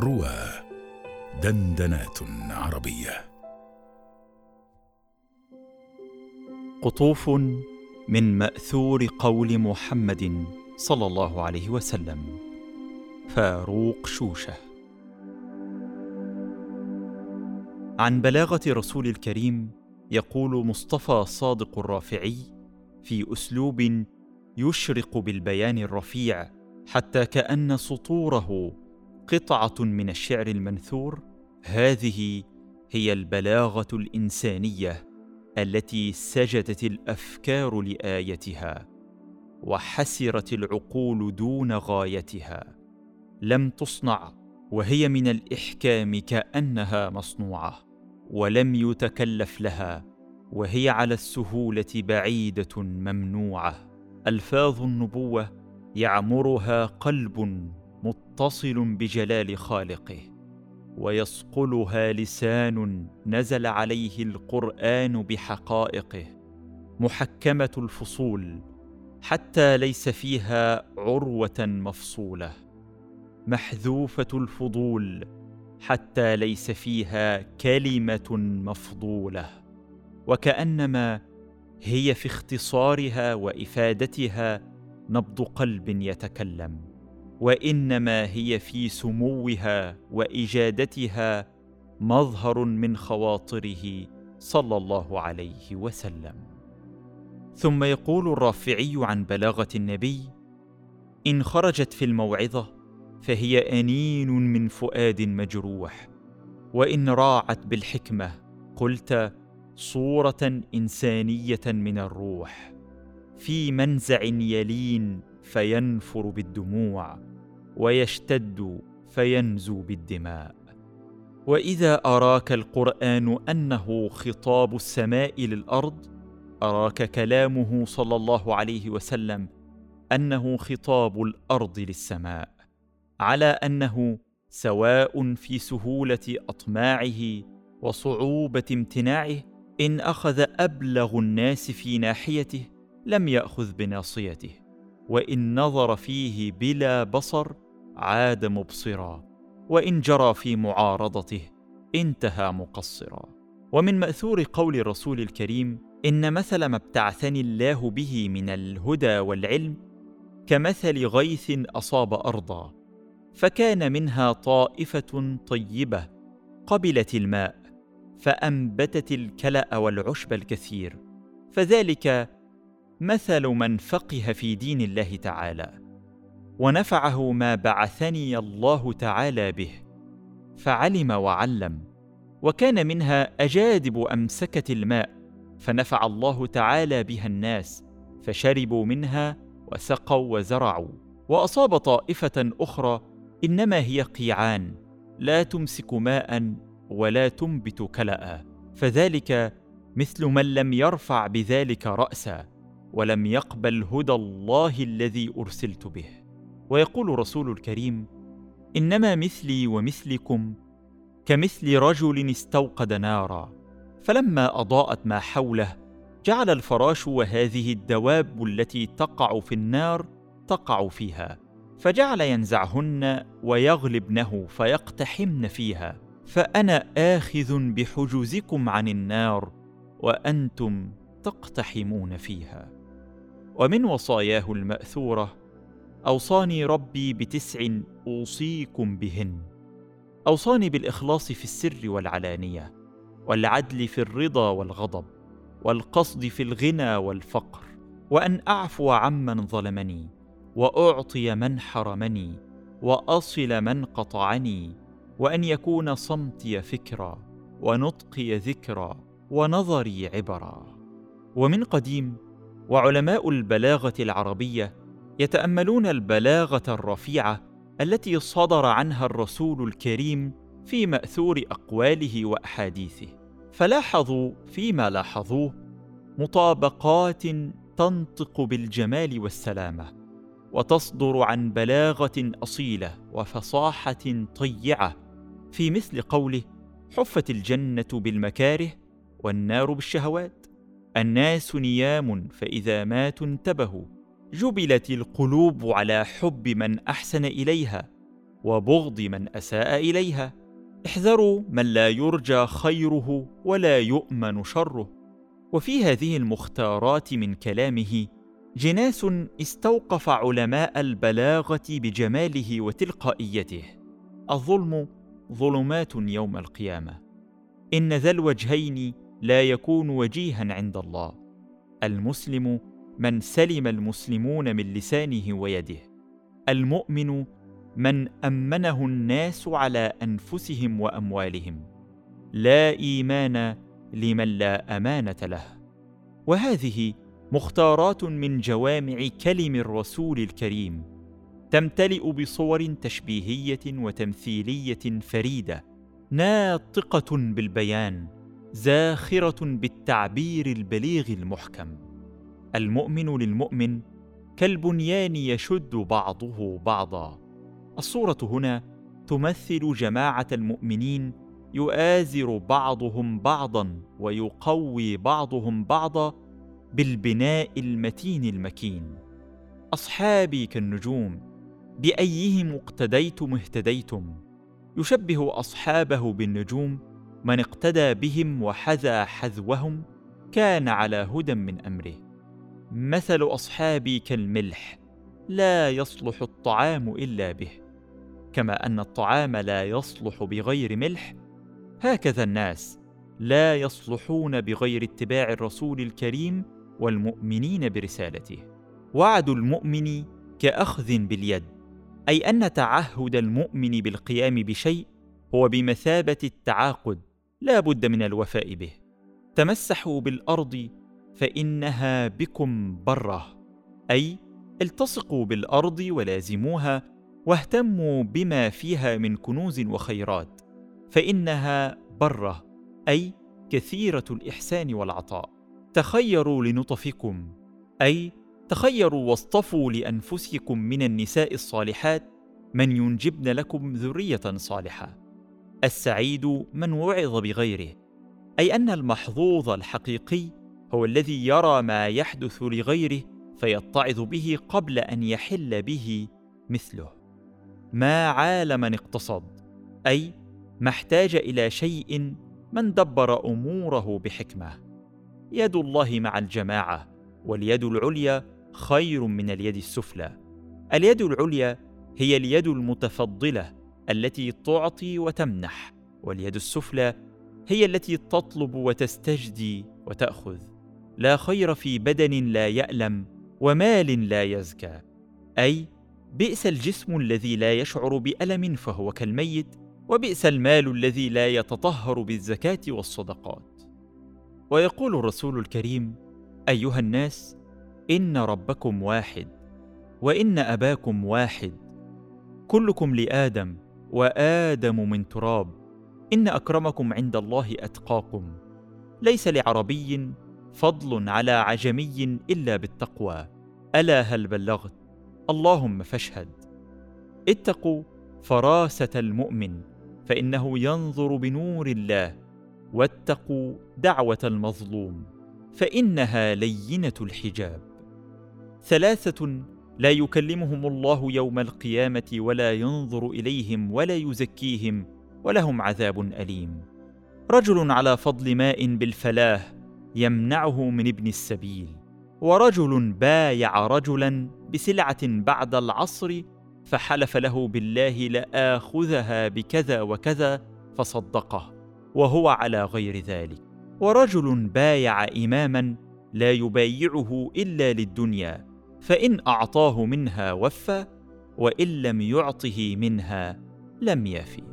روى دندنات عربية. قطوف من مأثور قول محمد صلى الله عليه وسلم. فاروق شوشة. عن بلاغة رسول الكريم يقول مصطفى صادق الرافعي في أسلوب يشرق بالبيان الرفيع حتى كأن سطوره قطعة من الشعر المنثور هذه هي البلاغة الإنسانية التي سجدت الأفكار لآيتها وحسرت العقول دون غايتها. لم تصنع وهي من الإحكام كأنها مصنوعة ولم يتكلف لها وهي على السهولة بعيدة ممنوعة. ألفاظ النبوة يعمرها قلب متصل بجلال خالقه ويصقلها لسان نزل عليه القرآن بحقائقه محكمة الفصول حتى ليس فيها عروة مفصولة محذوفة الفضول حتى ليس فيها كلمة مفضولة وكأنما هي في اختصارها وإفادتها نبض قلب يتكلم. وإنما هي في سموها وإجادتها مظهر من خواطره صلى الله عليه وسلم. ثم يقول الرافعي عن بلاغة النبي إن خرجت في الموعظة فهي أنين من فؤاد مجروح وإن راعت بالحكمة قلت صورة إنسانية من الروح في منزع يلين فينفر بالدموع ويشتد فينزو بالدماء. وإذا أراك القرآن أنه خطاب السماء للأرض أراك كلامه صلى الله عليه وسلم أنه خطاب الأرض للسماء على أنه سواء في سهولة أطماعه وصعوبة امتناعه إن أخذ أبلغ الناس في ناحيته لم يأخذ بناصيته. وإن نظر فيه بلا بصر عاد مبصرا وإن جرى في معارضته انتهى مقصرا. ومن مأثور قول الرسول الكريم إن مثل ما ابتعثني الله به من الهدى والعلم كمثل غيث أصاب أرضا فكان منها طائفة طيبة قبلت الماء فأنبتت الكلأ والعشب الكثير فذلك مثل من فقه في دين الله تعالى ونفعه ما بعثني الله تعالى به فعلم وعلم وكان منها أجادب امسكت الماء فنفع الله تعالى بها الناس فشربوا منها وسقوا وزرعوا وأصاب طائفة أخرى إنما هي قيعان لا تمسك ماء ولا تنبت كلا فذلك مثل من لم يرفع بذلك راسا. ولم يقبل هدى الله الذي أرسلت به. ويقول رسول الكريم إنما مثلي ومثلكم كمثل رجل استوقد نارا فلما أضاءت ما حوله جعل الفراش وهذه الدواب التي تقع في النار تقع فيها فجعل ينزعهن ويغلبنه فيقتحمن فيها فأنا آخذ بحجوزكم عن النار وأنتم تقتحمون فيها. ومن وصاياه المأثورة أوصاني ربي بتسع أوصيكم بهن. أوصاني بالإخلاص في السر والعلانية والعدل في الرضا والغضب والقصد في الغنى والفقر. وأن أعفو عمن ظلمني وأعطي من حرمني وأصل من قطعني وأن يكون صمتي فكرا ونطقي ذكرا ونظري عبرا. ومن قديم وعلماء البلاغة العربية يتأملون البلاغة الرفيعة التي صدر عنها الرسول الكريم في مأثور أقواله وأحاديثه. فلاحظوا فيما لاحظوه مطابقات تنطق بالجمال والسلامة وتصدر عن بلاغة أصيلة وفصاحة طيعة. في مثل قوله حفت الجنة بالمكاره والنار بالشهوات. الناس نيام فإذا ماتوا انتبهوا جبلت القلوب على حب من أحسن إليها وبغض من أساء إليها. احذروا من لا يرجى خيره ولا يؤمن شره. وفي هذه المختارات من كلامه جناس استوقف علماء البلاغة بجماله وتلقائيته. الظلم ظلمات يوم القيامة. إن ذا الوجهين لا يكون وجيها عند الله. المسلم من سلم المسلمون من لسانه ويده. المؤمن من أمنه الناس على أنفسهم وأموالهم. لا إيمان لمن لا أمانة له. وهذه مختارات من جوامع كلم الرسول الكريم. تمتلئ بصور تشبيهية وتمثيلية فريدة ناطقة بالبيان. زاخرة بالتعبير البليغ المحكم. المؤمن للمؤمن كالبنيان يشد بعضه بعضا. الصورة هنا تمثل جماعة المؤمنين يؤازر بعضهم بعضا ويقوي بعضهم بعضا بالبناء المتين المكين. أصحابي كالنجوم بأيهم اقتديتم اهتديتم؟ يشبه أصحابه بالنجوم من اقتدى بهم وحذا حذوهم كان على هدى من أمره. مثل أصحابي كالملح لا يصلح الطعام إلا به. كما أن الطعام لا يصلح بغير ملح هكذا الناس لا يصلحون بغير اتباع الرسول الكريم والمؤمنين برسالته. وعد المؤمن كأخذ باليد أي أن تعهد المؤمن بالقيام بشيء هو بمثابة التعاقد لا بد من الوفاء به. تمسحوا بالأرض فإنها بكم برة. أي التصقوا بالأرض ولازموها واهتموا بما فيها من كنوز وخيرات فإنها برة. أي كثيرة الإحسان والعطاء. تخيروا لنطفكم. أي تخيروا واصطفوا لأنفسكم من النساء الصالحات من ينجبن لكم ذرية صالحة. السعيد من وعظ بغيره أي أن المحظوظ الحقيقي هو الذي يرى ما يحدث لغيره فيتعظ به قبل أن يحل به مثله. ما عال من اقتصد أي ما احتاج إلى شيء من دبر أموره بحكمة. يد الله مع الجماعة واليد العليا خير من اليد السفلى. اليد العليا هي اليد المتفضلة التي تعطي وتمنح واليد السفلى هي التي تطلب وتستجدي وتأخذ. لا خير في بدن لا يألم ومال لا يزكى. أي بئس الجسم الذي لا يشعر بألم فهو كالميت وبئس المال الذي لا يتطهر بالزكاة والصدقات. ويقول الرسول الكريم أيها الناس إن ربكم واحد وإن أباكم واحد. كلكم لآدم وآدم من تراب إن أكرمكم عند الله أتقاكم. ليس لعربي فضل على عجمي إلا بالتقوى. ألا هل بلغت؟ اللهم فاشهد. اتقوا فراسه المؤمن فإنه ينظر بنور الله. واتقوا دعوة المظلوم فإنها لينة الحجاب. ثلاثة لا يكلمهم الله يوم القيامة ولا ينظر إليهم ولا يزكيهم ولهم عذاب أليم. رجل على فضل ماء بالفلاه يمنعه من ابن السبيل ورجل بايع رجلا بسلعة بعد العصر فحلف له بالله لآخذها بكذا وكذا فصدقه وهو على غير ذلك. ورجل بايع اماما لا يبايعه إلا للدنيا فإن أعطاه منها وفى وإن لم يعطه منها لم يفي.